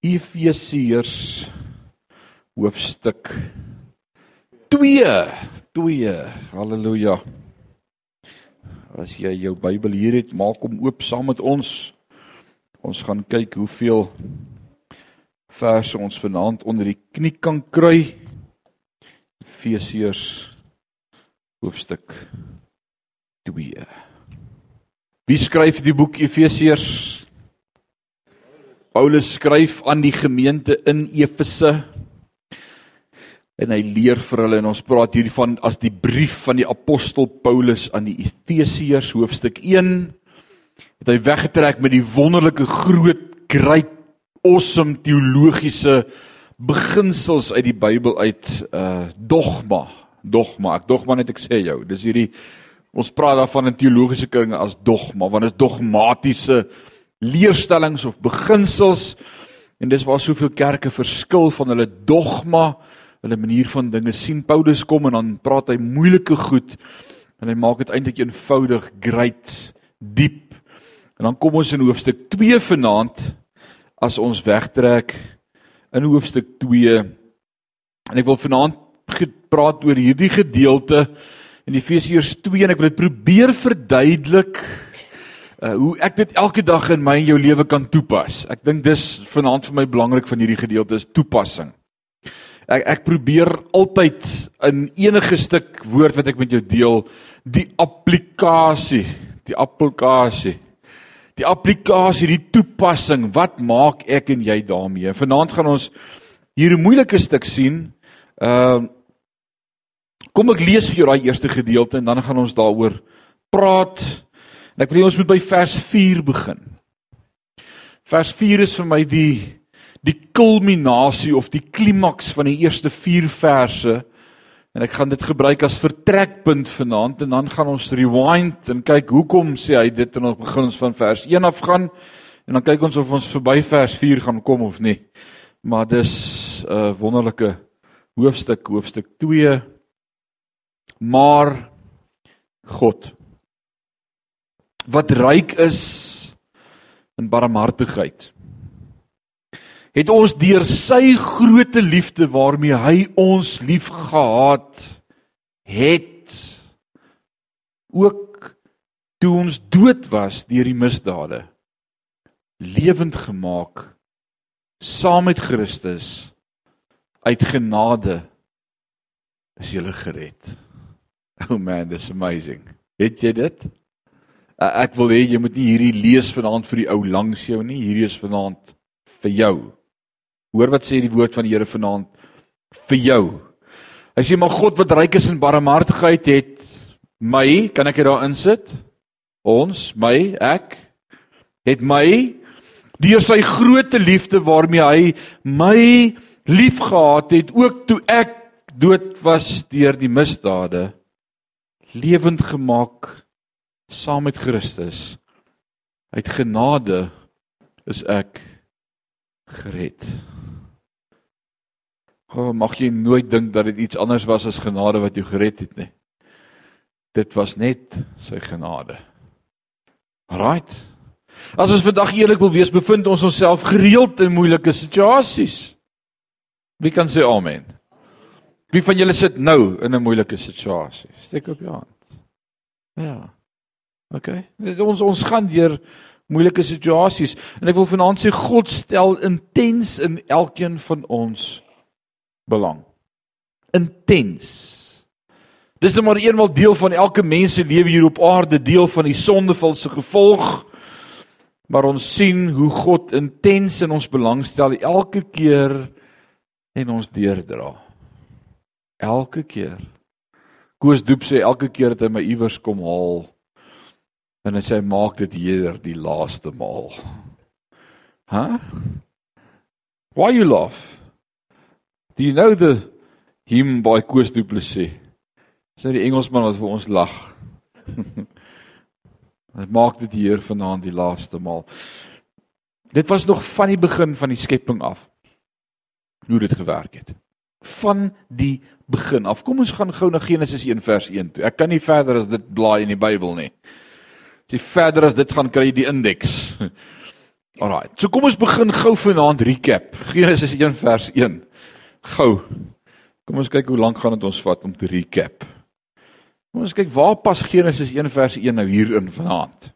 Efesiërs hoofstuk 2. 2. Halleluja. As jy jou Bybel hier het, maak hom oop saam met ons. Ons gaan kyk hoeveel verse ons vanaand onder die knie kan kry. Efesiërs hoofstuk 2. Wie skryf die boek Efesiërs? Paulus skryf aan die gemeente in Efese en hy leer vir hulle en ons praat hier van as die brief van die apostel Paulus aan die Efesiërs hoofstuk 1 het hy weggetrek met die wonderlike groot great awesome teologiese beginsels uit die Bybel uit uh dogma. Dogma. Ek dogma net ek sê jou. Dis hierdie ons praat daarvan in teologiese kringe as dogma want dit is dogmatiese leerstellings of beginsels en dis waar soveel kerke verskil van hulle dogma, hulle manier van dinge sien. Paulus kom en dan praat hy moeilike goed en hy maak dit eintlik eenvoudig, great, diep. En dan kom ons in hoofstuk 2 vanaand as ons wegtrek in hoofstuk 2. En ek wil vanaand gepraat oor hierdie gedeelte in Efesiërs 2 en ek wil dit probeer verduidelik uh, hoe ek dit elke dag in my en jou lewe kan toepas. Ek dink dis vanaand vir my belangrik van hierdie gedeelte is toepassing. Ek ek probeer altyd in enige stuk woord wat ek met jou deel, die applikasie, die applikasie. Die applikasie, die toepassing, wat maak ek en jy daarmee? Vanaand gaan ons hier 'n moeilike stuk sien. Ehm uh, Kom ek lees vir jou daai eerste gedeelte en dan gaan ons daaroor praat. En ek wil ons moet by vers 4 begin. Vers 4 is vir my die die kulminasie of die klimaks van die eerste 4 verse en ek gaan dit gebruik as vertrekpunt vanaand en dan gaan ons rewind en kyk hoekom sê hy dit en ons begin ons van vers 1 af gaan en dan kyk ons of ons verby vers 4 gaan kom of nie. Maar dis 'n uh, wonderlike hoofstuk, hoofstuk 2. Maar God wat ryk is in barmhartigheid het ons deur sy groote liefde waarmee hy ons liefgehad het ook toe ons dood was deur die misdade lewend gemaak saam met Christus uit genade is jy gered. Oh man, this amazing. Het jy dit? Uh, ek wil hê jy moet nie hierdie lees vanaand vir die ou langs jou nie. Hierdie is vanaand vir jou. Hoor wat sê die woord van die Here vanaand vir jou. Hy sê maar God wat ryk is in barmhartigheid het my, kan ek dit daar insit? Ons, my, ek het my deur sy groote liefde waarmee hy my liefgehad het ook toe ek dood was deur die misdade lewend gemaak saam met Christus. Uit genade is ek gered. O, oh, mag jy nooit dink dat dit iets anders was as genade wat jou gered het nie. Dit was net sy genade. Right. As ons vandag eerlik wil wees, bevind ons onsself gereeld in moeilike situasies. Wie kan sê amen? Wie van julle sit nou in 'n moeilike situasie? Steek op jou hand. Ja. OK. Ons ons gaan deur moeilike situasies en ek wil vanaand sê God stel intens in elkeen van ons belang. Intens. Dis net maar eenmal deel van elke mens se lewe hier op aarde, deel van die sondeval se gevolg. Maar ons sien hoe God intens in ons belang stel elke keer en ons deurdra. Elke keer. Koos Doep sê elke keer dat hy my iewers kom haal En hy sê maak dit hier die laaste maal. Huh? Why you laugh? Do you know the hymn by Koos Du Plessis? Sê die Engelsman wat vir ons lag. Hy maak dit hier vanaand die laaste maal. Dit was nog van die begin van die skepping af. Hoe dit gewerk het. Van die begin af. Kom ons gaan gou na Genesis 1 vers 1 toe. Ek kan nie verder as dit blaai in die Bybel nie. As jy verder as dit gaan kry jy die indeks. Alraai. So kom ons begin gou vanaand recap. Genesis 1 vers 1. Gou. Kom ons kyk hoe lank gaan dit ons vat om te recap. Kom ons kyk waar pas Genesis 1 vers 1 nou hier in vanaand.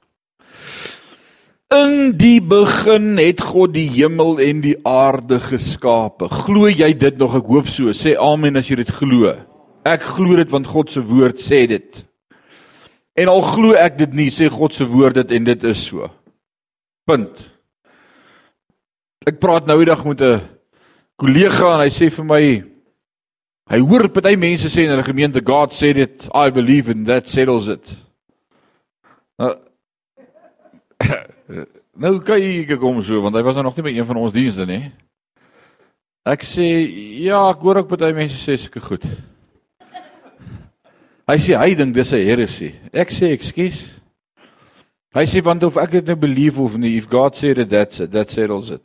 In die begin het God die hemel en die aarde geskape. Glo jy dit nog? Ek hoop so. Sê amen as jy dit glo. Ek glo dit want God se woord sê dit. En al glo ek dit nie, sê God se woord dit en dit is so. Punt. Ek praat nou eendag met 'n kollega en hy sê vir my hy hoor party mense sê in hulle gemeente God said it, I believe in that settles it. Nou nou kyk ek kom so want hy was nou nog nie by een van ons dienste nie. Ek sê ja, ek hoor ook party mense sê sulke goed. Hy sê hy dink dis 'n heresie. Ek sê ekskuus. Hy sê want of ek dit nou believe of nie, if God said it, that's it, that settles it.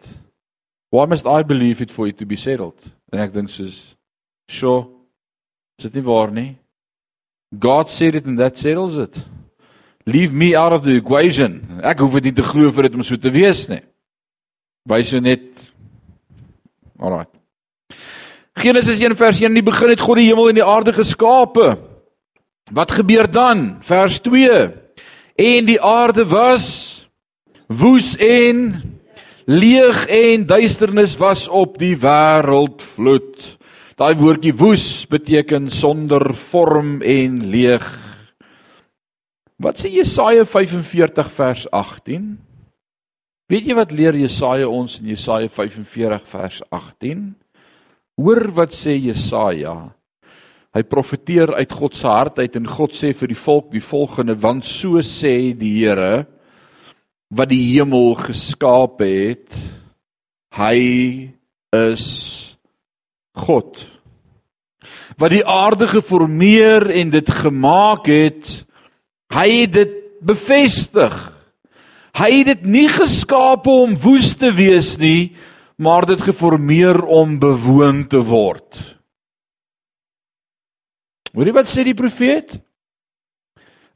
Why must I believe it for it to be settled? En ek dink soos sure. Is dit nie waar nie? God said it and that settles it. Leave me out of the equation. Ek hoef dit nie te glo vir dit om so te wees nie. Wys jou net Alraai. Genesis 1 vers 1 in die begin het God die hemel en die aarde geskape. Wat gebeur dan? Vers 2. En die aarde was woes en Leeg en duisternis was op die wêreld vloed. Daai woordjie woes beteken sonder vorm en leeg. Wat sê Jesaja 45 vers 18? Weet jy wat leer Jesaja ons in Jesaja 45 vers 18? Hoor wat sê Jesaja. Hy profeteer uit God se hart uit en God sê vir die volk die volgende want so sê die Here wat die hemel geskaap het. Hy is God. Wat die aarde geformeer en dit gemaak het, hy het dit bevestig. Hy het dit nie geskaap om woes te wees nie, maar dit geformeer om bewoon te word. Hoorie wat sê die profeet?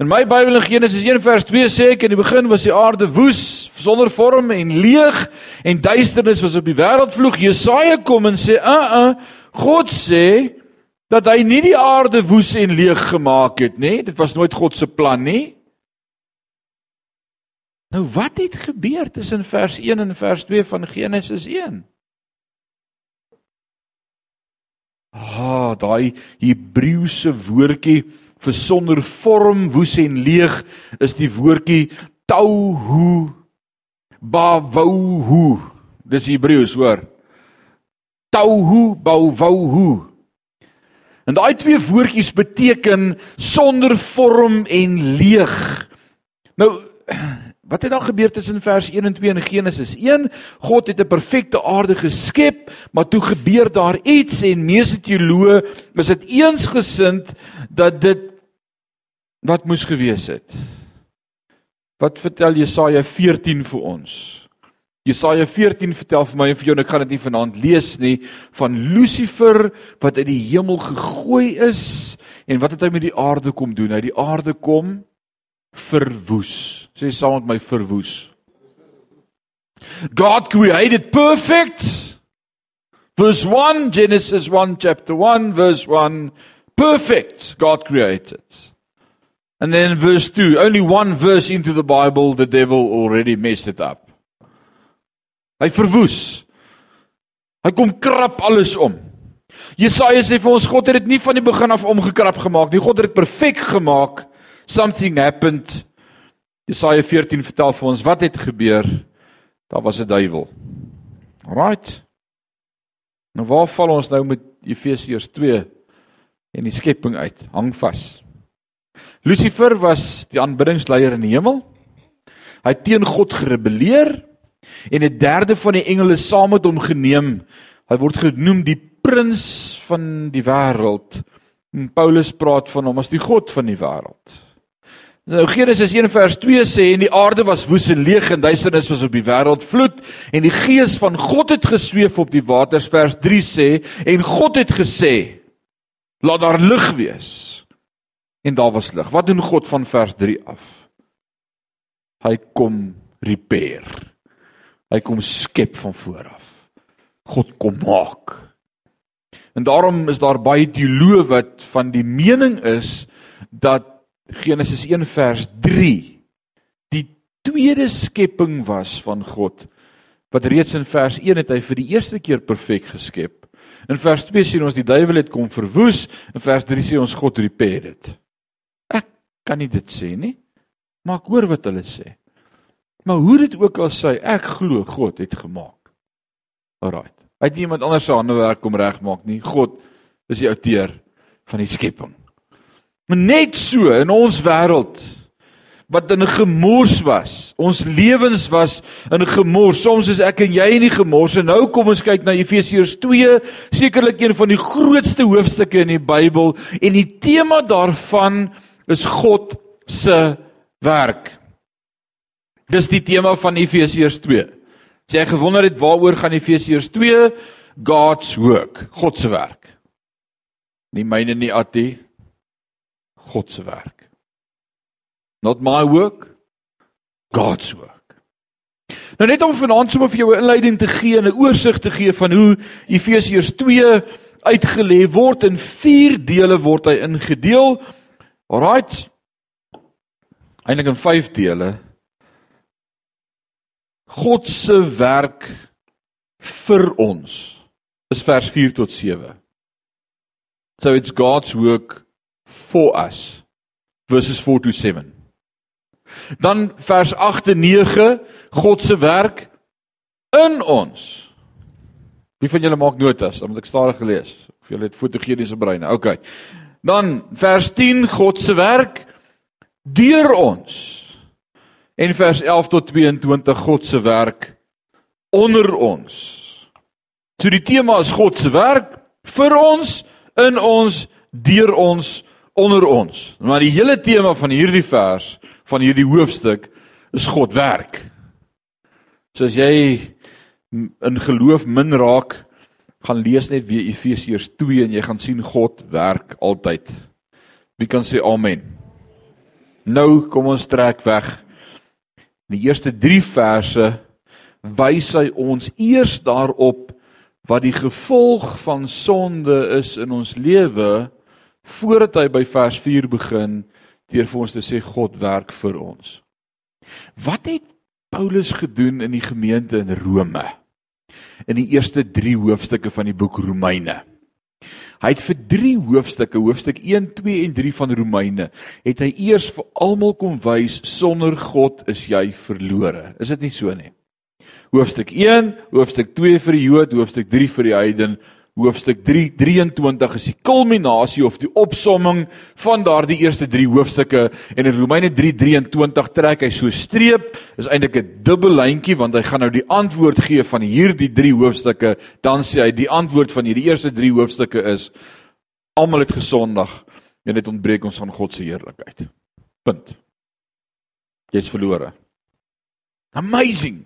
In my Bybel in Genesis 1 vers 2 sê ek in die begin was die aarde woes, sonder vorm en leeg en duisternis was op die wêreld vloeg. Jesaja kom en sê, "Uh uh, God sê dat hy nie die aarde woes en leeg gemaak het nie. Dit was nooit God se plan nie." Nou wat het gebeur tussen vers 1 en vers 2 van Genesis 1? Ah, daai Hebreëse woordjie vir sonder vorm, woes en leeg is die woordjie tauhu bawuhu. Dis Hebreëus, hoor. Tauhu bawuhu. En daai twee woordjies beteken sonder vorm en leeg. Nou Wat het dan gebeur tussen vers 1 en 2 in Genesis 1? God het 'n perfekte aarde geskep, maar toe gebeur daar iets en meeste teoloë is dit eensgesind dat dit wat moes gewees het. Wat vertel Jesaja 14 vir ons? Jesaja 14 vertel vir my en vir jou en ek gaan dit nie vanaand lees nie van Lucifer wat uit die hemel gegooi is en wat het hy met die aarde kom doen? Hy die aarde kom verwoes. Sê saam met my verwoes. God created perfect. Verse 1 Genesis 1 chapter 1 verse 1 perfect God created. And then verse 2, only one verse into the Bible, the devil already messed it up. Hy verwoes. Hy kom krap alles om. Jesaja sê vir ons God het dit nie van die begin af omgekrap gemaak nie. God het dit perfek gemaak. Something happened. Jesaja 14 vertel vir ons wat het gebeur. Daar was 'n duiwel. Right. Nou waar val ons nou met Efesiërs 2 en die skepping uit? Hang vas. Lucifer was die aanbiddingsleier in die hemel. Hy het teen God gerebelleer en 'n derde van die engele saam met hom geneem. Hy word genoem die prins van die wêreld. Paulus praat van hom as die god van die wêreld. Nou Genesis 1 vers 2 sê en die aarde was woes en leeg en duisternis was op die wêreld vloed en die gees van God het gesweef op die waters vers 3 sê en God het gesê laat daar lig wees en daar was lig. Wat doen God van vers 3 af? Hy kom repair. Hy kom skep van voor af. God kom maak. En daarom is daar baie teoloë wat van die mening is dat Genesis 1 vers 3 die tweede skepping was van God wat reeds in vers 1 het hy vir die eerste keer perfek geskep. In vers 2 sien ons die duiwel het kom verwoes, in vers 3 sê ons God repair dit. Ek kan nie dit sê nie, maar ek hoor wat hulle sê. Maar hoe dit ook al sê, ek glo God het gemaak. Alraai. Hy het niemand anders se hande werk om regmaak nie. God is die outeur van die skepping. Maar net so in ons wêreld wat in 'n gemors was. Ons lewens was in 'n gemors. Soms is ek en jy in die gemors. En nou kom ons kyk na Efesiërs 2, sekerlik een van die grootste hoofstukke in die Bybel en die tema daarvan is God se werk. Dis die tema van Efesiërs 2. As jy gewonder het waaroor gaan Efesiërs 2, God's work, God se werk. Nie myne nie Attie. God se werk. Not my work, God's work. Nou net om vanaand sommer vir jou 'n inleiding te gee en 'n oorsig te gee van hoe Efesiërs 2 uitgelê word in 4 dele word hy ingedeel. Alraight. Eindelik in 5 dele. God se werk vir ons is vers 4 tot 7. So it's God's work for us. Verses 4 to 7. Dan vers 8 en 9, God se werk in ons. Wie van julle maak notas? Dan moet ek stadig lees. Of julle het fotogeniese breine. OK. Dan vers 10, God se werk deur ons. En vers 11 tot 22, God se werk onder ons. So die tema is God se werk vir ons, in ons, deur ons, onder ons. Maar die hele tema van hierdie vers van hierdie hoofstuk is God werk. So as jy in geloof min raak, gaan lees net weer Efesiërs 2 en jy gaan sien God werk altyd. Wie kan sê amen? Nou kom ons trek weg. Die eerste 3 verse wys hy ons eers daarop wat die gevolg van sonde is in ons lewe voordat hy by vers 4 begin deur vir ons te sê God werk vir ons. Wat het Paulus gedoen in die gemeente in Rome? In die eerste 3 hoofstukke van die boek Romeine. Hy het vir 3 hoofstukke, hoofstuk 1, 2 en 3 van Romeine, het hy eers vir almal kom wys sonder God is jy verlore. Is dit nie so nie? Hoofstuk 1, hoofstuk 2 vir die Jood, hoofstuk 3 vir die heiden, hoofstuk 3 23 is die kulminasie of die opsomming van daardie eerste 3 hoofstukke en in Romeine 3:23 trek hy so streep is eintlik 'n dubbel lyntjie want hy gaan nou die antwoord gee van hierdie 3 hoofstukke dan sê hy die antwoord van hierdie eerste 3 hoofstukke is almal het gesondig en dit ontbreek ons aan God se heerlikheid. Punt. Jy's verlore. Amazing.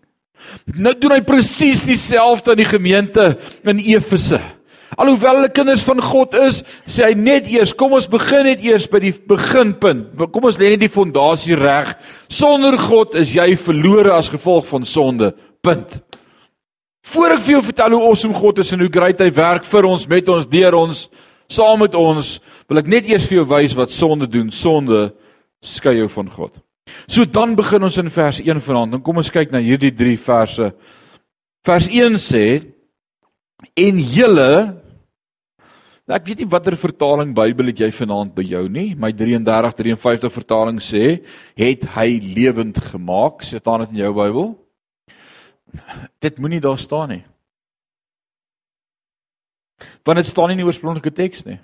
Nou doen hy presies dieselfde aan die gemeente in Efese. Alhoewel hulle kinders van God is, sê hy net eers, kom ons begin net eers by die beginpunt. Kom ons lê net die fondasie reg. Sonder God is jy verlore as gevolg van sonde. Punt. Voor ek vir jou vertel hoe awesome God is en hoe great hy werk vir ons, met ons, deur ons, saam met ons, wil ek net eers vir jou wys wat sonde doen. Sonde skei jou van God. So dan begin ons in vers 1 vanaand. Dan kom ons kyk na hierdie 3 verse. Vers 1 sê En julle nou, ek weet nie watter vertaling Bybel het jy vanaand by jou nie. My 33 53 vertaling sê het hy lewend gemaak. Staan dit in jou Bybel? Dit moenie daar staan nie. Want dit staan nie in die oorspronklike teks nie.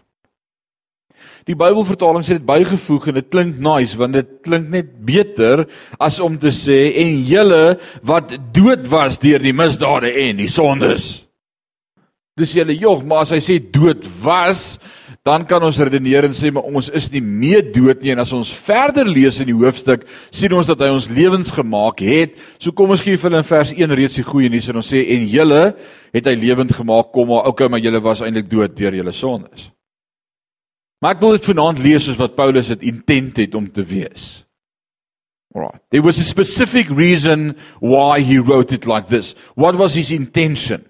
Die Bybelvertaling sê dit bygevoeg en dit klink nice want dit klink net beter as om te sê en julle wat dood was deur die misdade en die sondes. Dis julle jog, maar as hy sê dood was, dan kan ons redeneer en sê maar ons is nie meer dood nie en as ons verder lees in die hoofstuk, sien ons dat hy ons lewens gemaak het. So kom ons gee vir hulle in vers 1 reeds die goeie nuus en ons sê en julle het hy lewend gemaak, kom maar okay, maar julle was eintlik dood deur julle sondes. Maar ek wil dit vanaand lees soos wat Paulus dit intent het om te wees. Right. There was a specific reason why he wrote it like this. What was his intention?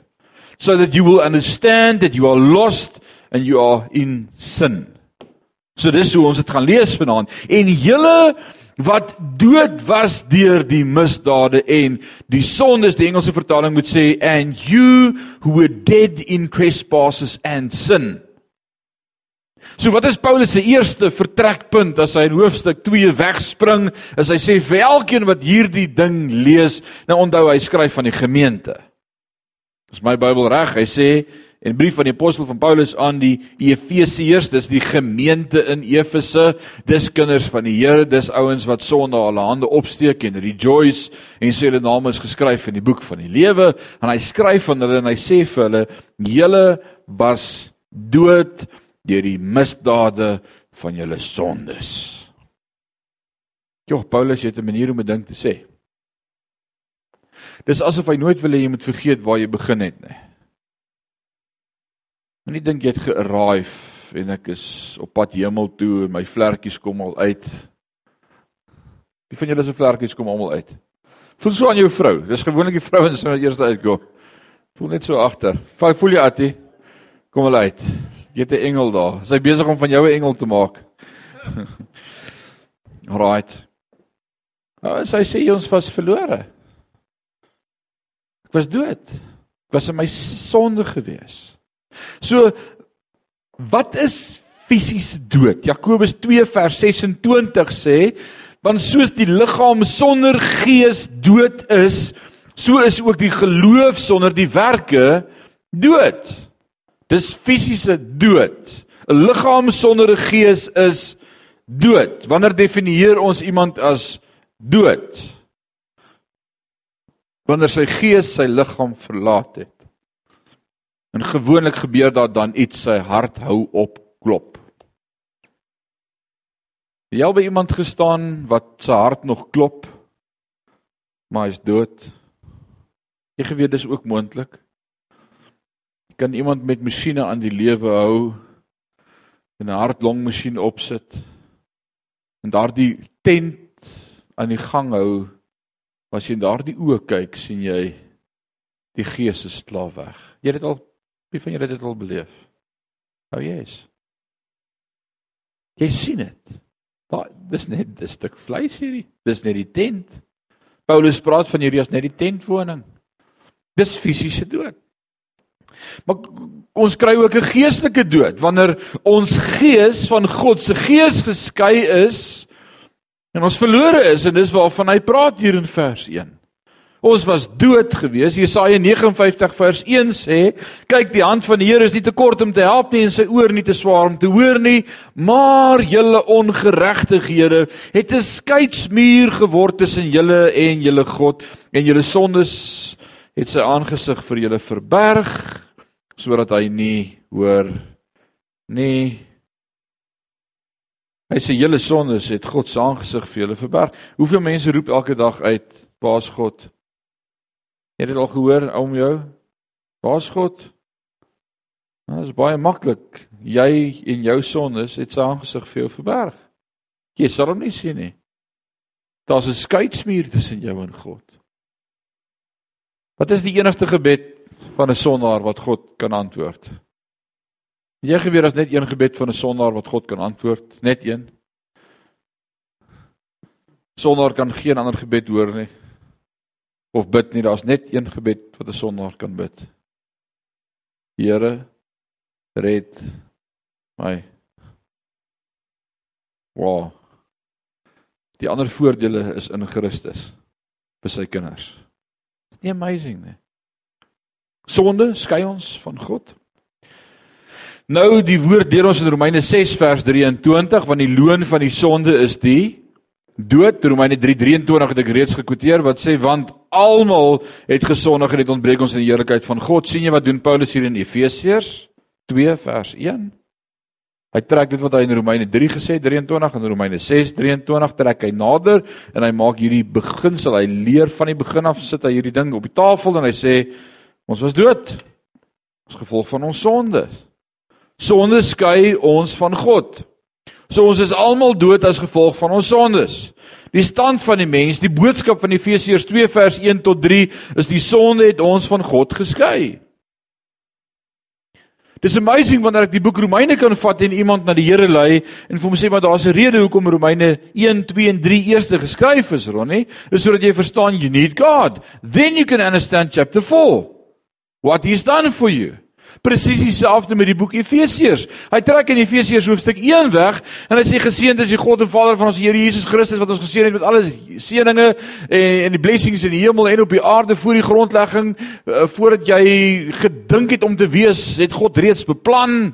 So that you will understand that you are lost and you are in sin. So dis hoe ons dit gaan lees vanaand. En julle wat dood was deur die misdade en die sondes die Engelse vertaling moet sê and you who were dead in trespasses and sin. So wat is Paulus se eerste vertrekpunt as hy in hoofstuk 2 wegspring? Is hy sê vir elkeen wat hierdie ding lees, nou onthou hy skryf van die gemeente. Dis my Bybel reg. Hy sê en brief van die apostel van Paulus aan die Efesiërs, dis die gemeente in Efese, dis kinders van die Here, dis ouens wat Sondag hulle hande opsteek en rejoice en sê hulle name is geskryf in die boek van die lewe en hy skryf van hulle en hy sê vir hulle julle was dood deur die misdade van julle sondes. Jo, Paulus het 'n manier om 'n ding te sê. Dis asof hy nooit wil hê jy moet vergeet waar jy begin het nie. Moenie dink jy het gearrive en ek is op pad hemel toe en my vlekkies kom al uit. Wie van julle se vlekkies kom almal uit? Voel so aan jou vrou. Dis gewoonlik die vrouens wat eers uitkom. Voel net so agter. Voel jy Attie? Kom al uit. Jy het 'n engel daar. Sy besig om van jou 'n engel te maak. Alraight. Nou, sy sê ons was verlore. Ek was dood. Ek was in my sonde gewees. So wat is fisiese dood? Jakobus 2 vers 26 sê, want soos die liggaam sonder gees dood is, so is ook die geloof sonder die werke dood. Dis fisiese dood. 'n Liggaam sonder 'n gees is dood. Wanneer definieer ons iemand as dood? Wanneer sy gees sy liggaam verlaat het. En gewoonlik gebeur daar dan iets sy hart hou op klop. Jy al by iemand gestaan wat sy hart nog klop maar hy's dood. Jy geweet dis ook moontlik. Jy kan iemand met masjiene aan die lewe hou en 'n hart-long-masjien opsit en daardie tent aan die gang hou. As jy in daardie oë kyk, sien jy die gees is klaar weg. Jy het dit al Wie van julle het dit al beleef? O, oh, yes. Jy sien dit. Daai dis net 'n stuk vleis hierdie. Dis net die tent. Paulus praat van hierdie as net die tentwoning. Dis fisiese dood. Maar ons kry ook 'n geestelike dood wanneer ons gees van God se gees geskei is en ons verlore is en dis waarvan hy praat hier in vers 1. Ons was dood gewees. Jesaja 59 vers 1 sê: "Kyk, die hand van die Here is nie te kort om te help nie en sy oor nie te swaar om te hoor nie, maar julle ongeregtighede het 'n skeidsmuur geword tussen julle en julle God en julle sondes het sy aangesig vir julle verberg sodat hy nie hoor nie." Hy sê julle sondes het God se aangesig vir julle verberg. Hoeveel mense roep elke dag uit: "Baas God, Jy het dit al gehoor om jou? Waar's God? Nou, dit is baie maklik. Jy en jou sondes het sy aangesig vir jou verberg. Jy sal hom nie sien nie. Daar's 'n skeidsmuur tussen jou en God. Wat is die enigste gebed van 'n sondaar wat God kan antwoord? Jy geweet as net een gebed van 'n sondaar wat God kan antwoord, net een. Sondaar kan geen ander gebed hoor nie of bid nie, daar's net een gebed wat 'n sondaar kan bid. Here, red my. Wow. Die ander voordele is in Christus vir sy kinders. Nie amazing nie. Sonde skei ons van God. Nou die woord deur ons in Romeine 6 vers 23 want die loon van die sonde is die dood Romeine 3:23 het ek reeds gekwoteer wat sê want almal het gesondig en het ontbreek ons in die heerlikheid van God. sien jy wat doen Paulus hier in Efesiërs 2 vers 1? Hy trek dit wat hy in Romeine 3 gesê 23 en Romeine 6 23 trek hy nader en hy maak hierdie beginsel. Hy leer van die begin af sit hy hierdie ding op die tafel en hy sê ons was dood as gevolg van ons sonde. Sonde skei ons van God. So ons is almal dood as gevolg van ons sondes. Die stand van die mens, die boodskap van Efesiërs 2 vers 1 tot 3 is die sonde het ons van God geskei. Dis amazing wanneer ek die boek Romeine kan vat en iemand na die Here lei en vir hom sê maar daar's 'n rede hoekom Romeine 1, 2 en 3 eerste geskryf is, Ronnie. Dis sodat jy verstaan you need God. Then you can understand chapter 4. What he's done for you. Presies dieselfde met die boek Efesiërs. Hy trek in Efesiërs hoofstuk 1 weg en hy sê geseënd is die God en Vader van ons Here Jesus Christus wat ons geseën het met alle seëninge en en die blessings in die hemel en op die aarde voor die grondlegging uh, voordat jy gedink het om te wees, het God reeds beplan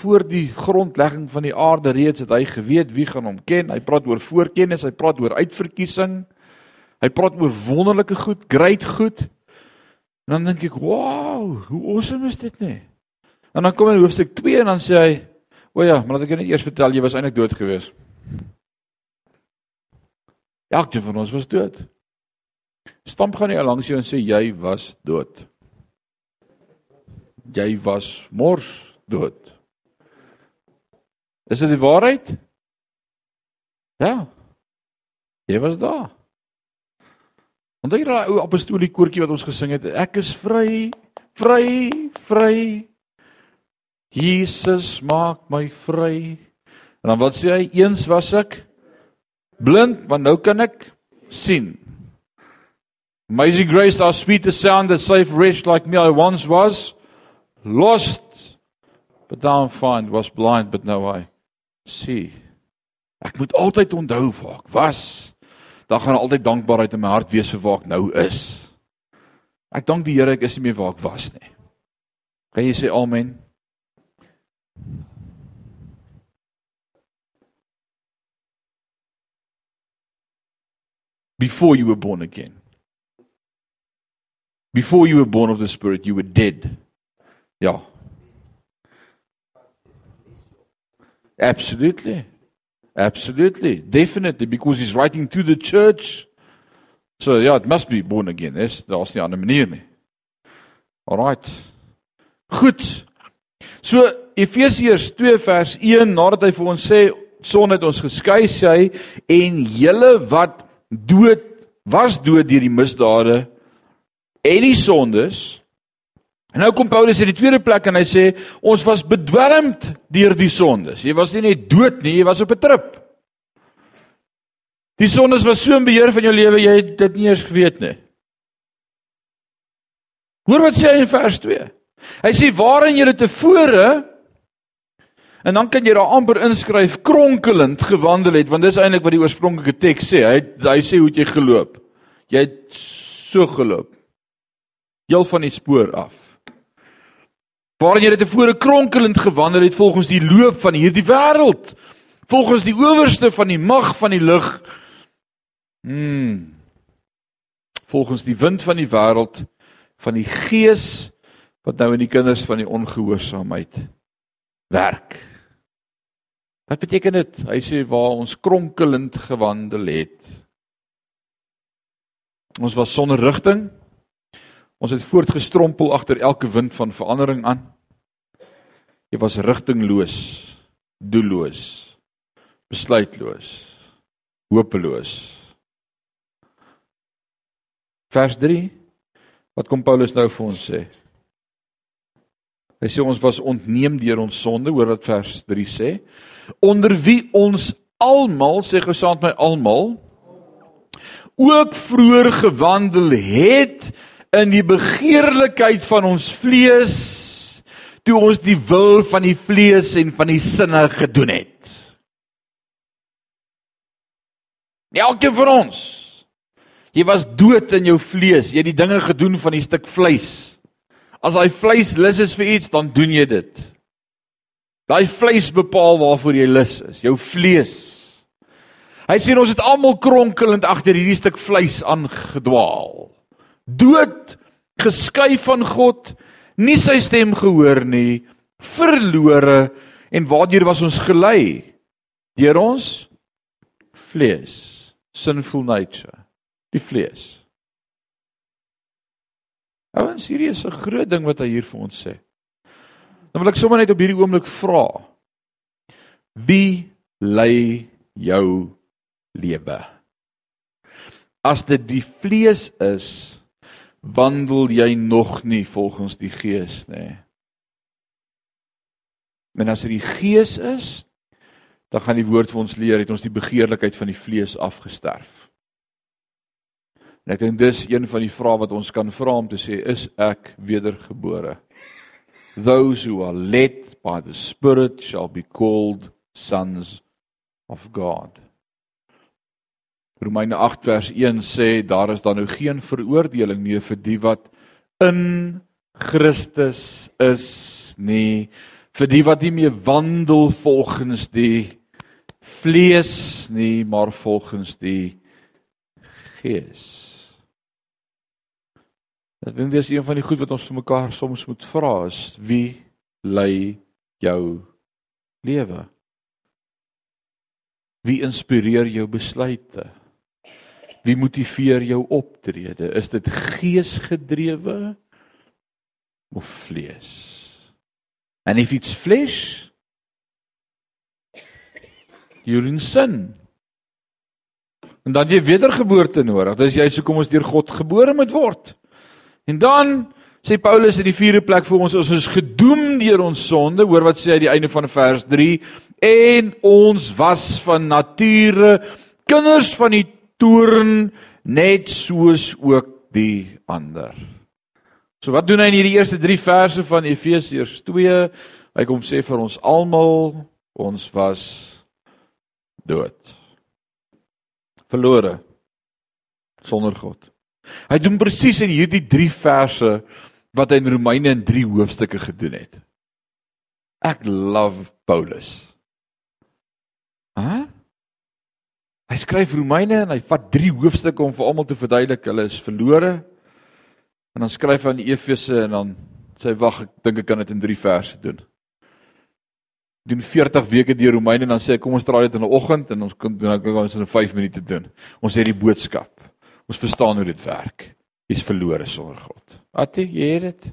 voor die grondlegging van die aarde reeds het hy geweet wie gaan hom ken. Hy praat oor voorkennis, hy praat oor uitverkiesing. Hy praat oor wonderlike goed, great goed. En dan dink ek, "Wow, hoe awesome is dit nie?" En dan kom hy in hoofstuk 2 en dan sê hy, "O ja, maar laat ek jou net eers vertel, jy was eintlik dood gewees." Elkeen van ons was dood. Stamp gaan nie langs jou en sê jy was dood. Jy was mors dood. Is dit die waarheid? Ja. Jy was daar. Onthou jy daai ou apostoliese koortjie wat ons gesing het? Ek is vry, vry, vry. Jesus maak my vry. En dan wat sê hy? Eens was ek blind, maar nou kan ek sien. Amazing grace, how sweet the sound that saved wretch like me. I once was lost, but now I'm found. Was blind, but now I see. Ek moet altyd onthou waar ek was dan gaan altyd dankbaarheid in my hart wees vir waar ek nou is. Ek dank die Here ek is nie meer waar ek was nie. Kan jy sê amen? Before you were born again. Before you were born of the spirit you were dead. Ja. Absolutely. Absolutely, definitely because he's writing to the church. So yeah, it must be born again. Dis daar's nie 'n ander manier nie. Alrite. Goed. So Efesiërs 2 vers 1 nadat hy vir ons sê son het ons geskei sê hy en julle wat dood was dood deur die misdade en die sondes En nou kom Paulus in die tweede plek en hy sê ons was bedwelmd deur die sondes. Jy was nie net dood nie, jy was op 'n trip. Die sondes was so in beheer van jou lewe, jy het dit nie eens geweet nie. Hoor wat sê hy in vers 2. Hy sê waarin jy tevore en dan kan jy daar amper inskryf kronkelend gewandel het want dis eintlik wat die oorspronklike teks sê. Hy hy sê hoe het jy geloop? Jy het so geloop. Heel van die spoor af waarin jy tevore kronkelend gewandel het volgens die loop van hierdie wêreld. Volgens die owerste van die mag van die lig. Hmm. Volgens die wind van die wêreld van die gees wat nou in die kinders van die ongehoorsaamheid werk. Wat beteken dit? Hy sê waar ons kronkelend gewandel het. Ons was sonder rigting. Ons het voortgestrompel agter elke wind van verandering aan. Jy was rigtingloos, doelloos, besluitloos, hopeloos. Vers 3 Wat kom Paulus nou vir ons sê? Hy sê ons was ontneem deur ons sonde, hoor wat vers 3 sê. Onder wie ons almal, sê gesaand my almal, ook vroeër gewandel het in die begeerlikheid van ons vlees toe ons die wil van die vlees en van die sinne gedoen het. Elkeen van ons jy was dood in jou vlees, jy het die dinge gedoen van die stuk vleis. As daai vleis lus is vir iets, dan doen jy dit. Daai vleis bepaal waarvoor jy lus is, jou vlees. Hy sê ons het almal kronkelend agter hierdie stuk vleis aangedwaal dood geskei van God, nie sy stem gehoor nie, verlore en waardeur was ons gelei deur ons vlees, sinful nature, die vlees. Ouens, hierdie is 'n groot ding wat hy hier vir ons sê. Dan wil ek sommer net op hierdie oomblik vra. Wie lei jou lewe? As dit die vlees is, wandel jy nog nie volgens die gees nie. En as dit die gees is, dan gaan die woord vir ons leer het ons die begeerlikheid van die vlees afgesterf. En ek dink dis een van die vrae wat ons kan vra om te sê is ek wedergebore? Those who are led by the spirit shall be called sons of God. Romeine 8 vers 1 sê daar is dan nou geen veroordeling meer vir die wat in Christus is nie vir die wat nie meer wandel volgens die vlees nie maar volgens die gees. Ek dink dis een van die goed wat ons vir mekaar soms moet vra is wie lei jou lewe? Wie inspireer jou besluite? Wie motiveer jou optrede? Is dit geesgedrewe of vlees? And if it's flesh, you're in sin. En dan jy wedergeboorte nodig. Dis jy sê kom ons deur God gebore moet word. En dan sê Paulus in die vierde plek vir ons ons is gedoem deur ons sonde. Hoor wat sê hy die einde van vers 3 en ons was van nature kinders van die toorn net soos ook die ander. So wat doen hy in hierdie eerste 3 verse van Efesiërs 2? Hy kom sê vir ons almal ons was dood. Verlore sonder God. Hy doen presies in hierdie 3 verse wat hy in Romeine in 3 hoofstukke gedoen het. Ek love Paulus. Hæ? Hy skryf Romeine en hy vat 3 hoofstukke om vir almal te verduidelik hulle is verlore. En dan skryf hy aan die Efese en dan sê hy wag, ek dink ek kan dit in 3 verse doen. Doen 40 weke deur Romeine en dan sê hy kom ons draai dit in 'n oggend en ons kan dan kan ons in 5 minute doen. Ons het die boodskap. Ons verstaan hoe dit werk. Jy's verlore sonder God. Wat jy het dit.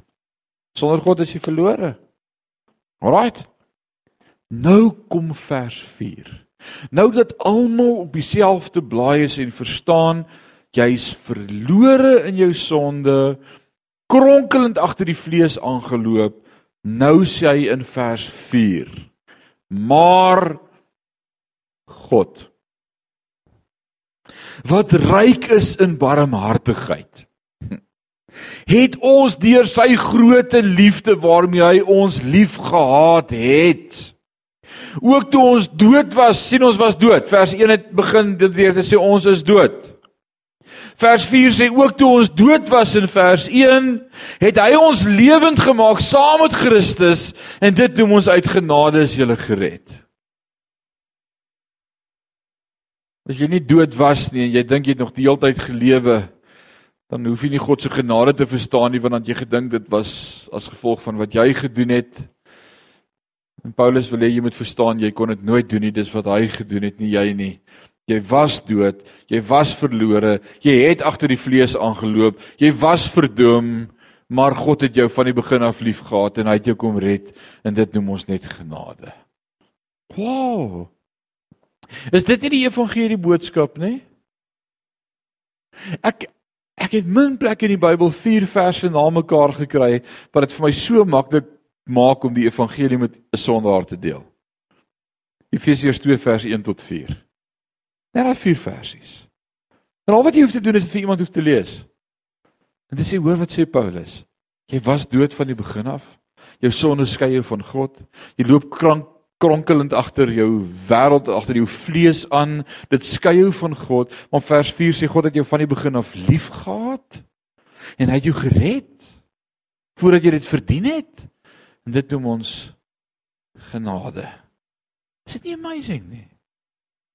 Sonder God is jy verlore. Alraight. Nou kom vers 4. Nou dat almal op dieselfde blaai is en verstaan jy's verlore in jou sonde, kronkelend agter die vlees aangeloop, nou sê hy in vers 4. Maar God wat ryk is in barmhartigheid het ons deur sy groote liefde waarmee hy ons liefgehad het Ook toe ons dood was, sien ons was dood. Vers 1 het begin dit weer te sê ons is dood. Vers 4 sê ook toe ons dood was in vers 1, het hy ons lewend gemaak saam met Christus en dit noem ons uit genade is jy gered. As jy nie dood was nie en jy dink jy het nog die hele tyd gelewe, dan hoef jy nie God se genade te verstaan nie want dan jy gedink dit was as gevolg van wat jy gedoen het En Paulus wil hê jy moet verstaan jy kon dit nooit doen nie, dis wat hy gedoen het, nie jy nie. Jy was dood, jy was verlore, jy het agter die vlees aangeloop, jy was verdoem, maar God het jou van die begin af liefgehad en hy het jou kom red en dit noem ons net genade. Wow. Is dit nie die evangelie boodskap nie? Ek ek het min plekke in die Bybel vier verse na mekaar gekry wat dit vir my so maklik maak om die evangelie met 'n sondaar te deel. Efesiërs 2 vers 1 tot 4. Daar is vier versies. En al wat jy hoef te doen is dit vir iemand hoef te lees. En dit sê hoor wat sê Paulus. Jy was dood van die begin af. Jou sonde skei jou van God. Jy loop krank kronkelend agter jou wêreld, agter jou vlees aan. Dit skei jou van God. Maar vers 4 sê God het jou van die begin af liefgehad en hy het jou gered voordat jy dit verdien het. En dit noem ons genade. Is dit nie amazing nie?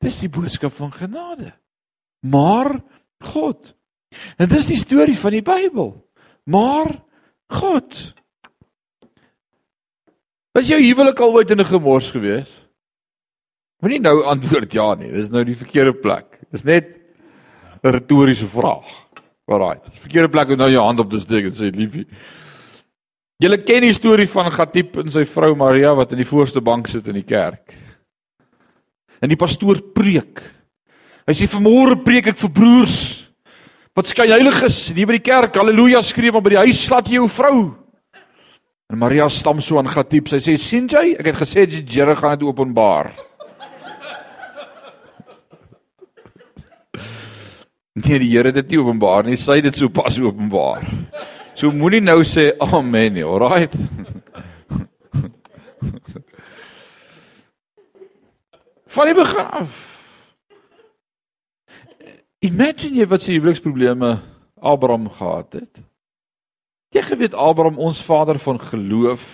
Dis die boodskap van genade. Maar God. En dis die storie van die Bybel. Maar God. Was jou huwelik al ooit in 'n gemors gewees? Moenie nou antwoord ja nie. Dis nou die verkeerde plek. Dis net 'n retoriese vraag. Alraai. Verkeerde plek om nou jou hand op te steek en sê liefie. Julle ken die storie van Gatip en sy vrou Maria wat in die voorste bank sit in die kerk. En die pastoor preek. Hy sê vanmôre preek ek vir broers wat skyn heilig is hier by die kerk. Halleluja skree maar by die huis slaat jy jou vrou. En Maria stam so aan Gatiep. Sy sê sien jy, ek het gesê die Here gaan dit openbaar. Nee, die Here het dit nie openbaar nie. Sy het dit sopas openbaar. So moenie nou sê amen nie, alright? Van die begin af. Imagine jy wat se huweliksprobleme Abraham gehad het. Jy geweet Abraham, ons vader van geloof,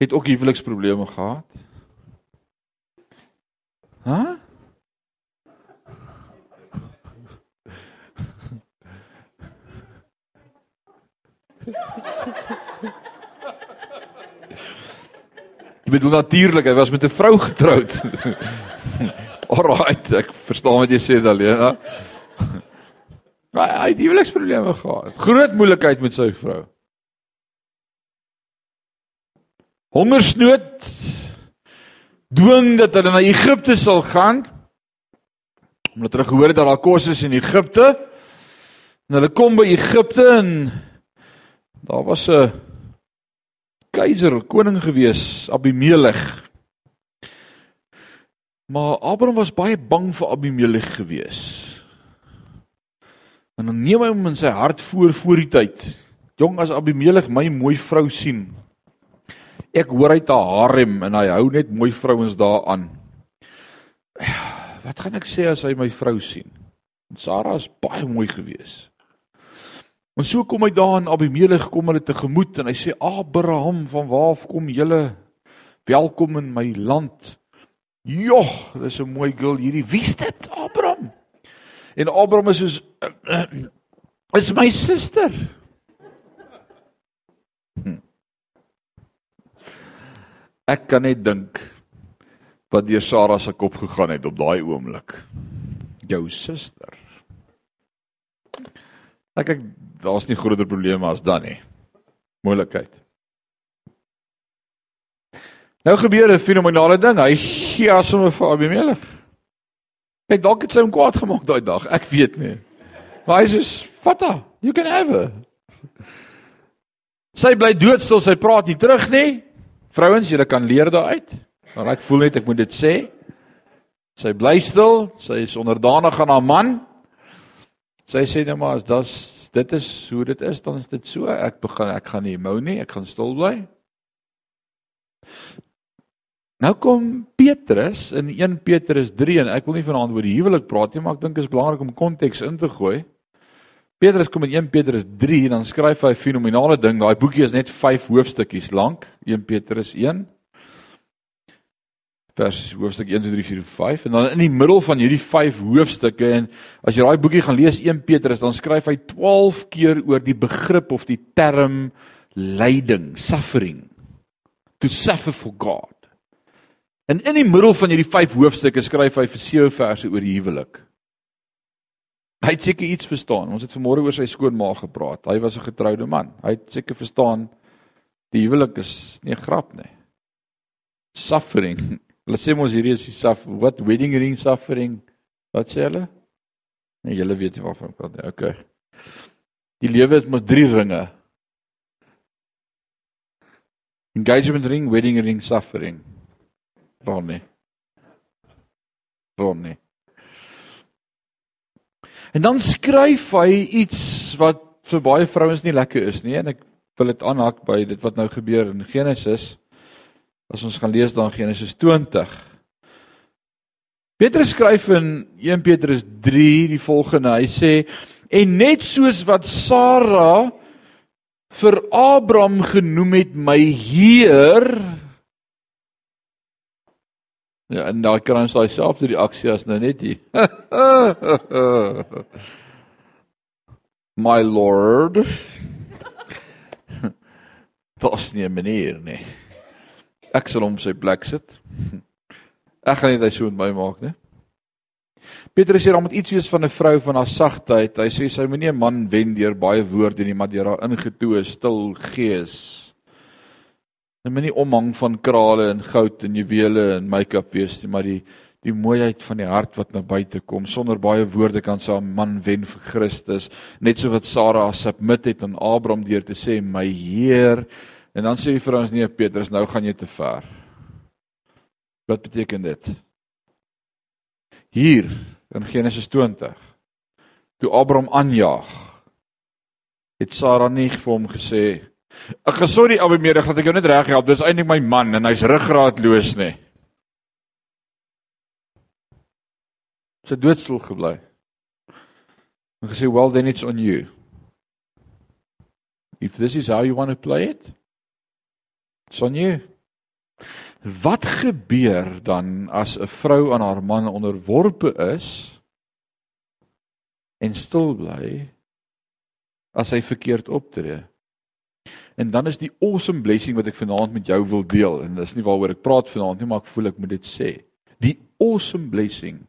het ook huweliksprobleme gehad. Hæ? Huh? Jy bedoel natuurlik, hy was met 'n vrou getroud. Alraait, ek verstaan wat jy sê hè. Maar hy het huweliksprobleme gehad. Groot moeilikheid met sy vrou. Hongersnood dwing dat hulle na Egipte sal gaan. Omdat hulle gehoor het dat daar kos is in Egipte. En hulle kom by Egipte en daar was 'n keiser, koning gewees, Abimelech. Maar Abraham was baie bang vir Abimelech gewees. En dan neem hy hom in sy hart voor voor die tyd. Jong as Abimelech my mooi vrou sien. Ek hoor hy 'n harem en hy hou net mooi vrouens daaraan. Wat gaan ek sê as hy my vrou sien? Sara is baie mooi geweest. En so kom hy daar in Abimelech kom hulle tegemoet en hy sê Abraham, van waar kom julle? Welkom in my land. Joh, dis 'n mooi girl hierdie. Wie's dit? Abraham. En Abraham is soos is my suster. Hm. Ek kan net dink wat deur Sara se kop gegaan het op daai oomblik. Jou suster. Ek ek daar's nie groter probleme as dan nie. Moontlikheid. Nou gebeur 'n fenominale ding. Hy gee asomme vir Abimelech. Kyk, dalk het sy hom kwaad gemaak daai dag. Ek weet nie. Maar hy sê, "Vatta, you can have her." Sy bly doodstil, sy praat nie terug nie. Vrouens, julle kan leer daaruit. Maar ek voel net ek moet dit sê. Sy bly stil, sy is onderdanig aan haar man. Sy sê net maar as das dit is hoe dit is, dan is dit so. Ek begin ek gaan nie mou nie, ek gaan stil bly. Nou kom Petrus in 1 Petrus 3 en ek wil nie vanaand oor die huwelik praat nie, maar ek dink dit is belangrik om konteks in te gooi. Petrus kom in 1 Petrus 3 en dan skryf hy 'n fenominale ding. Daai boekie is net 5 hoofstukkies lank, 1 Petrus 1 vers hoofstuk 1 2 3 4 5 en dan in die middel van hierdie 5 hoofstukke en as jy daai boekie gaan lees 1 Petrus dan skryf hy 12 keer oor die begrip of die term lyding, suffering to suffer for God. En in die middel van hierdie 5 hoofstukke skryf hy vir 7 verse oor die huwelik. Hy het seker iets verstaan. Ons het vanmôre oor sy skoonma gepraat. Hy was 'n getroude man. Hy het seker verstaan die huwelik is nie 'n grap nie. Suffering Hulle sê mos hierdie is die saf what wedding ring suffering. Wat sê hulle? Nee, julle weet nie waarvan ek praat nie. Okay. Die lewe het mos drie ringe. Engagement ring, wedding ring, suffering. Ronnie. Ronnie. En dan skryf hy iets wat vir baie vrouens nie lekker is nie en ek wil dit aanhak by dit wat nou gebeur in Genesis As ons gaan lees dan Genesis 20. Petrus skryf in 1 Petrus 3 die volgende. Hy sê en net soos wat Sara vir Abraham genoem het my Heer Ja, en daar kan ons daai selfde reaksie as nou net hier. my lord. Dit's nie 'n manier nie. Ek sal hom sy plek sit. Ek gaan net hy so met my maak, né? Petrus sê dan moet iets wees van 'n vrou van haar sagtheid. Hy sê sy moenie 'n man wen deur baie woorde nie, maar deur haar ingetoe stil gees. Sy moenie omhang van krale en goud en juwele en make-up wees nie, maar die die mooiheid van die hart wat na buite kom. Sonder baie woorde kan sy 'n man wen vir Christus, net so wat Sara submit het aan Abraham deur te sê my Heer en dan sê hy vir ons nee Petrus, nou gaan jy te ver. Wat beteken dit? Hier in Genesis 20 toe Abraham aanjaag het Sara nie vir hom gesê ek gesê die Abimelech dat ek jou net reg help dis eintlik my man en hy's ruggraatloos nê sy doodstil gebly en gesê well then it's on you if this is how you want to play it it's on you Wat gebeur dan as 'n vrou aan haar man onderworpe is en stil bly as hy verkeerd optree? En dan is die awesome blessing wat ek vanaand met jou wil deel en dis nie waaroor ek praat vanaand nie, maar ek voel ek moet dit sê. Die awesome blessing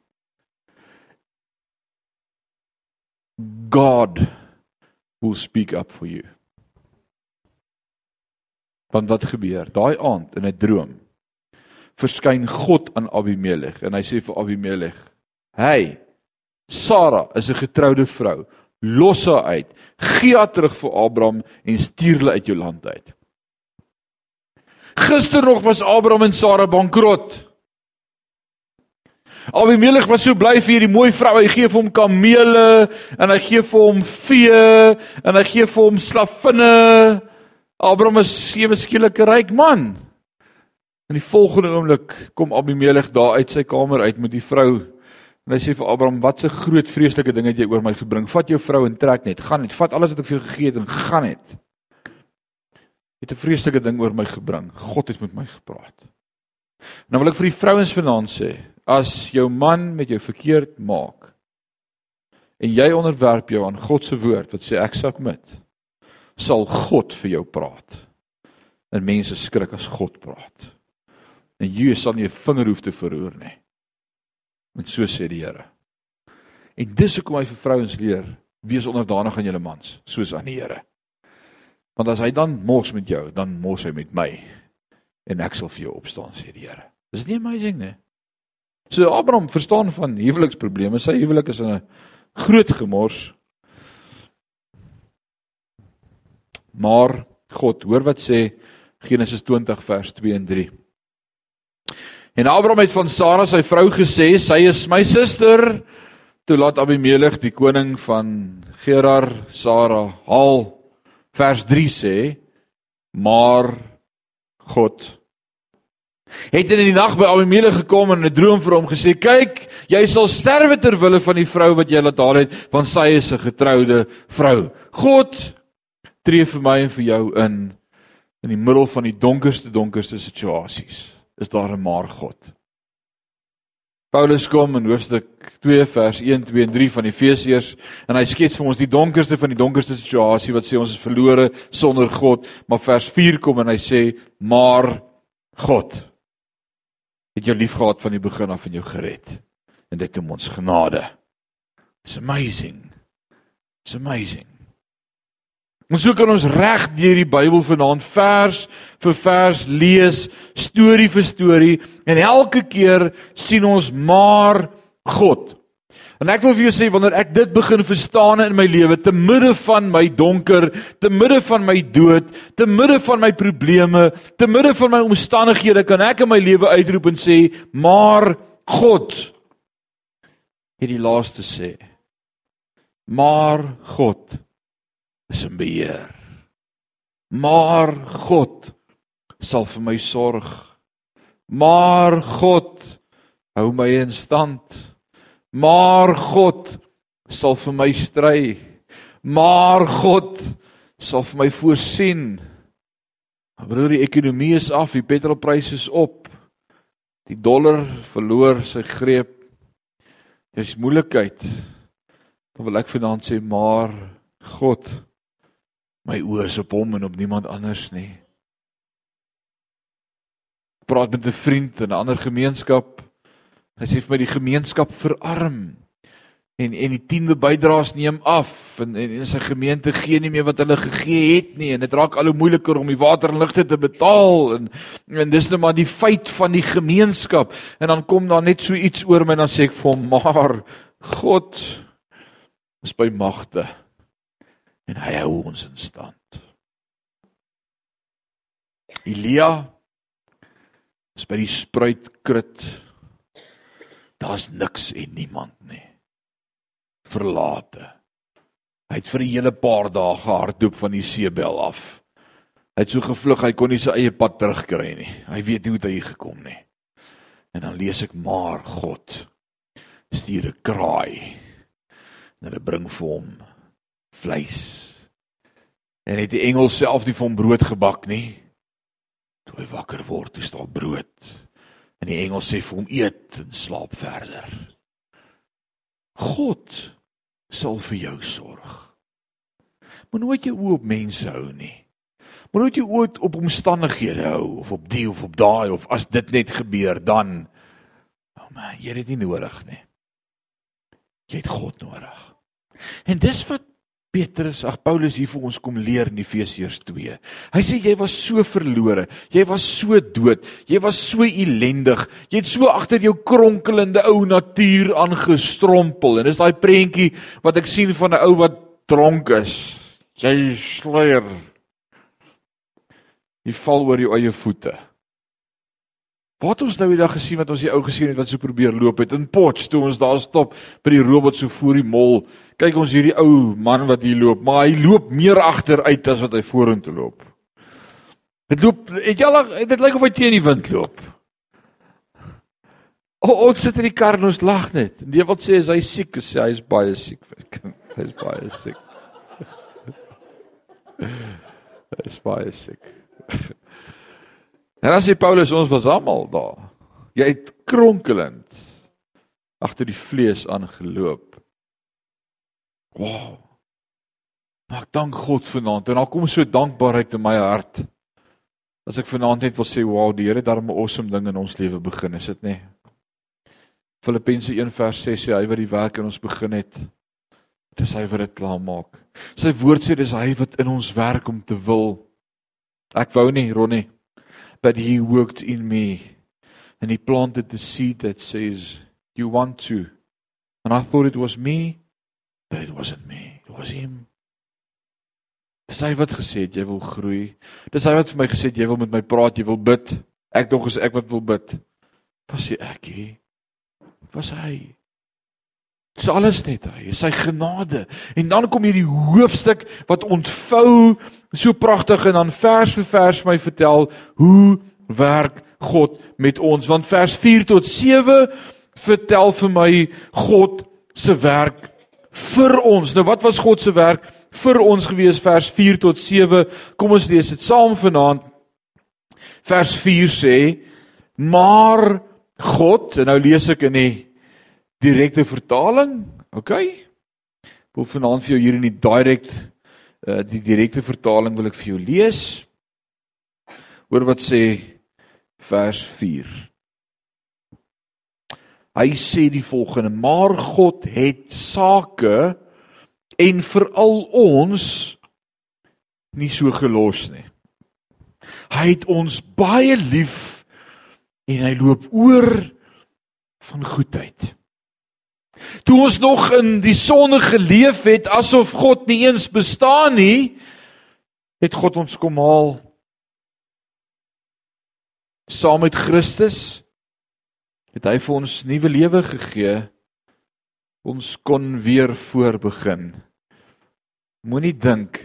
God will speak up for you. Want wat gebeur? Daai aand in 'n droom verskyn God aan Abimelech en hy sê vir Abimelech: "Hey, Sara is 'n getroude vrou. Los haar uit. Gee haar terug vir Abraham en stuur hulle uit jou land uit." Gister nog was Abraham en Sara bankrot. Abimelech was so bly vir hierdie mooi vrou. Hy gee vir hom kamele en hy gee vir hom vee en hy gee vir hom slavinne. Abraham is sewe skielike ryk man. In die volgende oomblik kom Abimelech daar uit sy kamer uit met die vrou. En hy sê vir Abraham: "Wat 'n groot vreeslike ding het jy oor my gebring. Vat jou vrou en trek net. Gaan net. Vat alles wat ek vir jou gegee het en gaan net." Het 'n vreeslike ding oor my gebring. God het met my gepraat. Nou wil ek vir die vrouens vanaand sê, as jou man met jou verkeerd maak en jy onderwerp jou aan God se woord wat sê ek submit, sal God vir jou praat. En mense skrik as God praat. En jy sal nie 'n vinger hoef te verroer nie. Want so sê die Here. En dis hoekom hy vir vrouens leer: wees onderdanig aan julle mans, soos aan die Here. Want as hy dan mors met jou, dan mors hy met my. En ek sal vir jou opstaan, sê die Here. Is dit nie amazing nie? So Abraham verstaan van huweliksprobleme. Sy huwelik is in 'n groot gemors. Maar God, hoor wat sê Genesis 20 vers 2 en 3. En Abraham het van Sara sy vrou gesê, sy is my suster. Toe laat Abimelech die koning van Gerar Sara haal. Vers 3 sê: Maar God het in die nag by Abimelech gekom en 'n droom vir hom gesê: "Kyk, jy sal sterwe ter wille van die vrou wat jy laat haal het, want sy is 'n getroude vrou. God tree vir my en vir jou in in die middel van die donkerste donkerste situasies." is daar 'n maar God. Paulus kom in hoofstuk 2 vers 1, 2 en 3 van Efesiërs en hy skets vir ons die donkerste van die donkerste situasie wat sê ons is verlore sonder God, maar vers 4 kom en hy sê maar God het jou liefgehad van die begin af en jou gered en dit om ons genade. It's amazing. It's amazing. Ons so kan ons reg deur die Bybel vanaand vers vir vers lees, storie vir storie en elke keer sien ons maar God. En ek wil vir jou sê wanneer ek dit begin verstaan in my lewe te midde van my donker, te midde van my dood, te midde van my probleme, te midde van my omstandighede kan ek in my lewe uitroep en sê maar God het die laaste sê. Maar God is in beheer. Maar God sal vir my sorg. Maar God hou my in stand. Maar God sal vir my stry. Maar God sal vir my voorsien. Broer, die ekonomie is af, die petrolpryse is op. Die dollar verloor sy greep. Dis moeilikheid. Dan wil ek vanaand sê maar God My oë is op hom en op niemand anders nie. Praat met 'n vriend in 'n ander gemeenskap. Hy sê vir my die gemeenskap verarm. en en die tiende bydraes neem af en en, en sy gemeente gee nie meer wat hulle gegee het nie en dit raak al hoe moeiliker om die water en ligte te betaal en en dis net maar die feit van die gemeenskap en dan kom daar net so iets oor my en dan sê ek vir hom maar God is by magte en hy hou ons in stand Elia is by die spruitkrit daar's niks en niemand nie verlate. Hy het vir 'n hele paar dae gehardloop van die seebel af. Hy het so gevlug hy kon nie sy eie pad terugkry nie. Hy weet nie hoe hy gekom nie. En dan lees ek maar God stuur 'n kraai. En hulle bring vir hom vleis. En het die engel self nie vir hom brood gebak nie. Toe hy wakker word, is daar brood. En die engel sê vir hom eet en slaap verder. God sal vir jou sorg. Moet nooit jou oë op mense hou nie. Moet nooit jou oë op omstandighede hou of op die of op daai of as dit net gebeur dan oh man, jy het dit nie nodig nie. Jy het God nodig. En dis wat Petrus, ag Paulus hier vir ons kom leer in Efesiërs 2. Hy sê jy was so verlore, jy was so dood, jy was so ellendig, jy het so agter jou kronkelende ou natuur aangestrompel. En dis daai prentjie wat ek sien van 'n ou wat dronk is. Jy sluier. Jy val oor jou eie voete. Wat ons nou die dag gesien wat ons die ou gesien het wat so probeer loop het in Potch toe ons daar stop by die robot so voor die mol. Kyk ons hierdie ou man wat hier loop, maar hy loop meer agteruit as wat hy vorentoe loop. Dit loop het jy al dit lyk of hy teen die wind loop. O, ons sit in die kar en ons lag net. En jy wil sê hy is siek, sê hy is baie siek. Hy is baie siek. Hy is baie siek. En dan sê Paulus ons was almal daar. Jy het kronkelend agter die vlees aangeloop. Wow. Maar ek dank God vanaand en daar kom so dankbaarheid in my hart. As ek vanaand net wil sê wow, die Here het daar 'n awesome ding in ons lewe begin, is dit nie? Filippense 1 vers 6 sê hy wat die werk in ons begin het, dis hy wat dit klaar maak. Sy woord sê dis hy wat in ons werk om te wil. Ek wou nie, Ronnie but he worked in me. And he planted the seed that says you want to? And i thought it was me but it wasn't me. It was him. Dis hy wat gesê het jy wil groei. Dis hy wat vir my gesê het jy wil met my praat jy wil bid. Ek dink as ek wat wil bid. Was hy ek hier was hy Dis alles net hy, sy genade. En dan kom hierdie hoofstuk wat ontvou so pragtig en dan vers vir vers my vertel hoe werk God met ons want vers 4 tot 7 vertel vir my God se werk vir ons. Nou wat was God se werk vir ons gewees vers 4 tot 7? Kom ons lees dit saam vanaand. Vers 4 sê: "Maar God, en nou lees ek in die direkte vertaling, okay? Ek wil vanaand vir jou hier in die direct uh die direkte vertaling wil ek vir jou lees. Hoor wat sê vers 4. Hy sê die volgende: Maar God het sake en veral ons nie so gelos nie. Hy het ons baie lief en hy loop oor van goedheid. Toe ons nog in die sonde geleef het asof God nie eens bestaan nie, het God ons kom haal saam met Christus het hy vir ons nuwe lewe gegee. Ons kon weer voorbegin. Moenie dink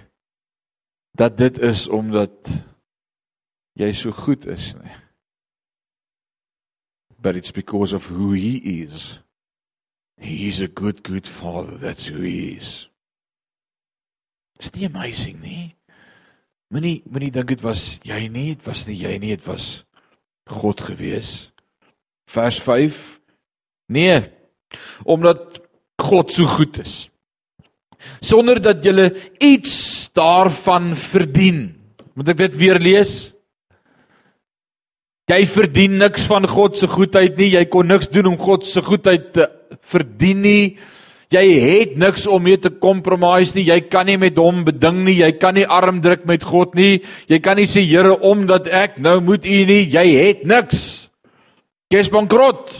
dat dit is omdat jy so goed is nie. But it's because of who he is. He's a good good father. That's who he is. Is nie amazing nie? Moenie moenie dink dit was jy nie, dit was nie jy nie, dit was God gewees. Vers 5. Nee, omdat God so goed is. Sonder dat jy iets daarvan verdien. Moet ek dit weer lees? Jy verdien niks van God se goedheid nie. Jy kon niks doen om God se goedheid te verdien nie. Jy het niks om mee te compromise nie. Jy kan nie met hom beding nie. Jy kan nie arm druk met God nie. Jy kan nie sê Here omdat ek nou moet U nie. Jy het niks. Jy's bankrot.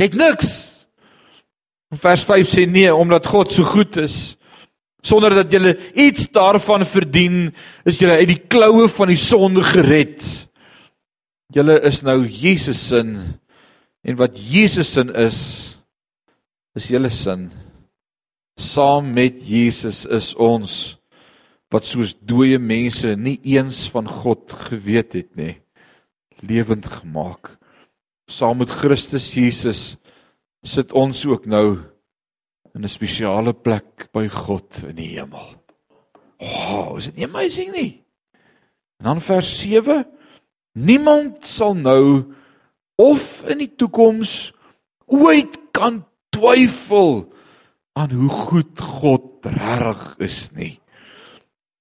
Jy het niks. Vers 5 sê nee, omdat God so goed is, sonder dat jy iets daarvan verdien, is jy uit die kloue van die sonde gered. Jy is nou Jesus se en wat Jesus se is is julle sin. Saam met Jesus is ons wat soos dooie mense nie eens van God geweet het nie, lewend gemaak. Saam met Christus Jesus sit ons ook nou in 'n spesiale plek by God in die hemel. Wow, is dit amazing nie? En dan vers 7: Niemand sal nou of in die toekoms ooit kan twyfel aan hoe goed God regtig is nie.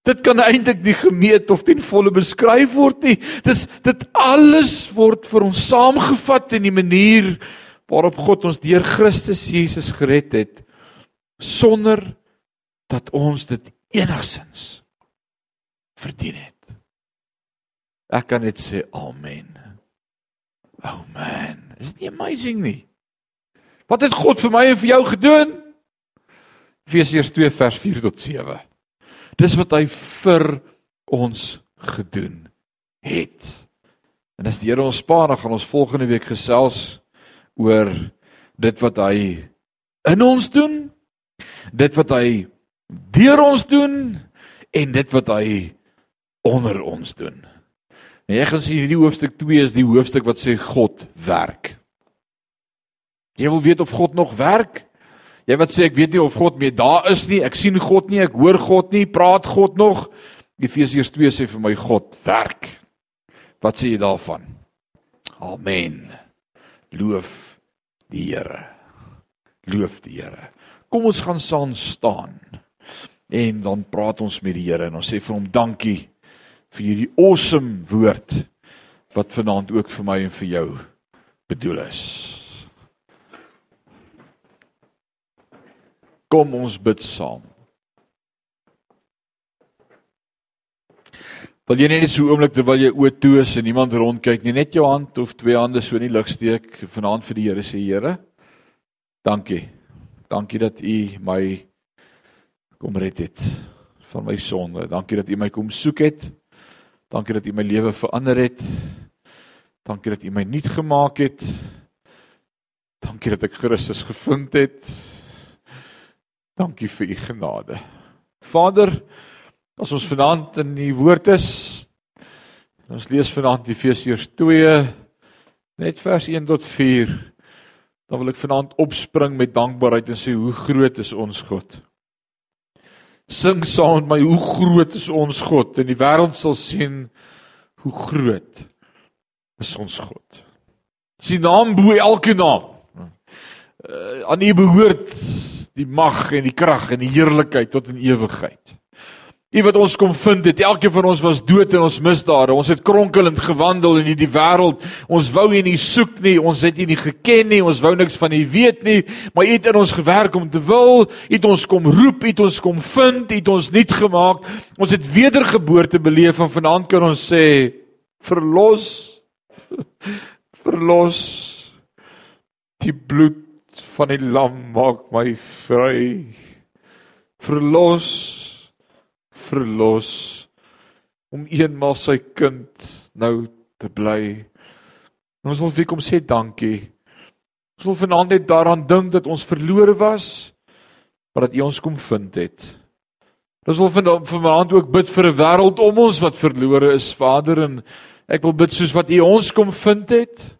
Dit kan eintlik nie gemeet of ten volle beskryf word nie. Dis dit alles word vir ons saamgevat in die manier waarop God ons deur Christus Jesus gered het sonder dat ons dit enigsins verdien het. Ek kan net sê amen. Oh man, is dit amazing nie? Wat het God vir my en vir jou gedoen? Efesiërs 2 vers 4 tot 7. Dis wat hy vir ons gedoen het. En as die Here ons spaar, dan gaan ons volgende week gesels oor dit wat hy in ons doen, dit wat hy deur ons doen en dit wat hy onder ons doen. En jy gaan sien hierdie hoofstuk 2 is die hoofstuk wat sê God werk. Jy wil weet of God nog werk? Jy wat sê ek weet nie of God meer daar is nie, ek sien God nie, ek hoor God nie, praat God nog? Efesiërs 2 sê vir my God werk. Wat sê jy daarvan? Amen. Loof die Here. Loof die Here. Kom ons gaan saam staan. En dan praat ons met die Here en ons sê vir hom dankie vir hierdie awesome woord wat vanaand ook vir my en vir jou bedoel is. Kom ons bid saam. Wil jy net so 'n oomblik terwyl jy oë toe is en niemand rondkyk nie, net jou hand of twee hande so in die lug steek vanaand vir die Here sê Here. Dankie. Dankie dat U my kom red het van my sonde. Dankie dat U my kom soek het. Dankie dat U my lewe verander het. Dankie dat U my nuut gemaak het. Dankie dat ek Christus gevind het. Dankie vir u genade. Vader, as ons vanaand in u woord is, ons lees vanaand Efesiërs 2 net vers 1 tot 4, dan wil ek vanaand opspring met dankbaarheid en sê hoe groot is ons God. Sing saam met my hoe groot is ons God en die wêreld sal sien hoe groot is ons God. Sy naam bo elke naam. Uh, aan U behoort die mag en die krag en die heerlikheid tot in ewigheid. U wat ons kom vind het, elkeen van ons was dood in ons misdade. Ons het kronkelend gewandel in hierdie wêreld. Ons wou U nie soek nie, ons het U nie geken nie, ons wou niks van U weet nie, maar U het in ons gewerk om te wil. U het ons kom roep, U het ons kom vind, U het ons nuut gemaak. Ons het wedergeboorte beleef en vanaand kan ons sê verlos verlos die bloed van die lam maak my vry. Verlos verlos om eenmal sy kind nou te bly. Ons wil vir kom sê dankie. Ons wil vanaand net daaraan dink dat ons verlore was, maar dat U ons kom vind het. Ons wil vanaand ook bid vir 'n wêreld om ons wat verlore is, Vader, en ek wil bid soos wat U ons kom vind het,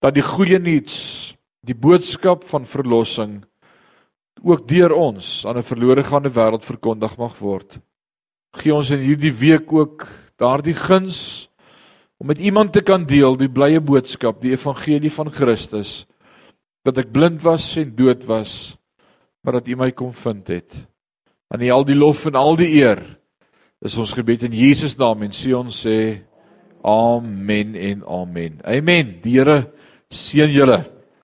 dat die goeie nuus die boodskap van verlossing ook deur ons aan 'n verlore gaande wêreld verkondig mag word. Gee ons in hierdie week ook daardie guns om met iemand te kan deel die blye boodskap, die evangelie van Christus dat ek blind was en dood was, maar dat U my kom vind het. Aan U al die lof en al die eer. Is ons gebed in Jesus naam en sê ons sê amen en amen. Amen. Die Here seën julle.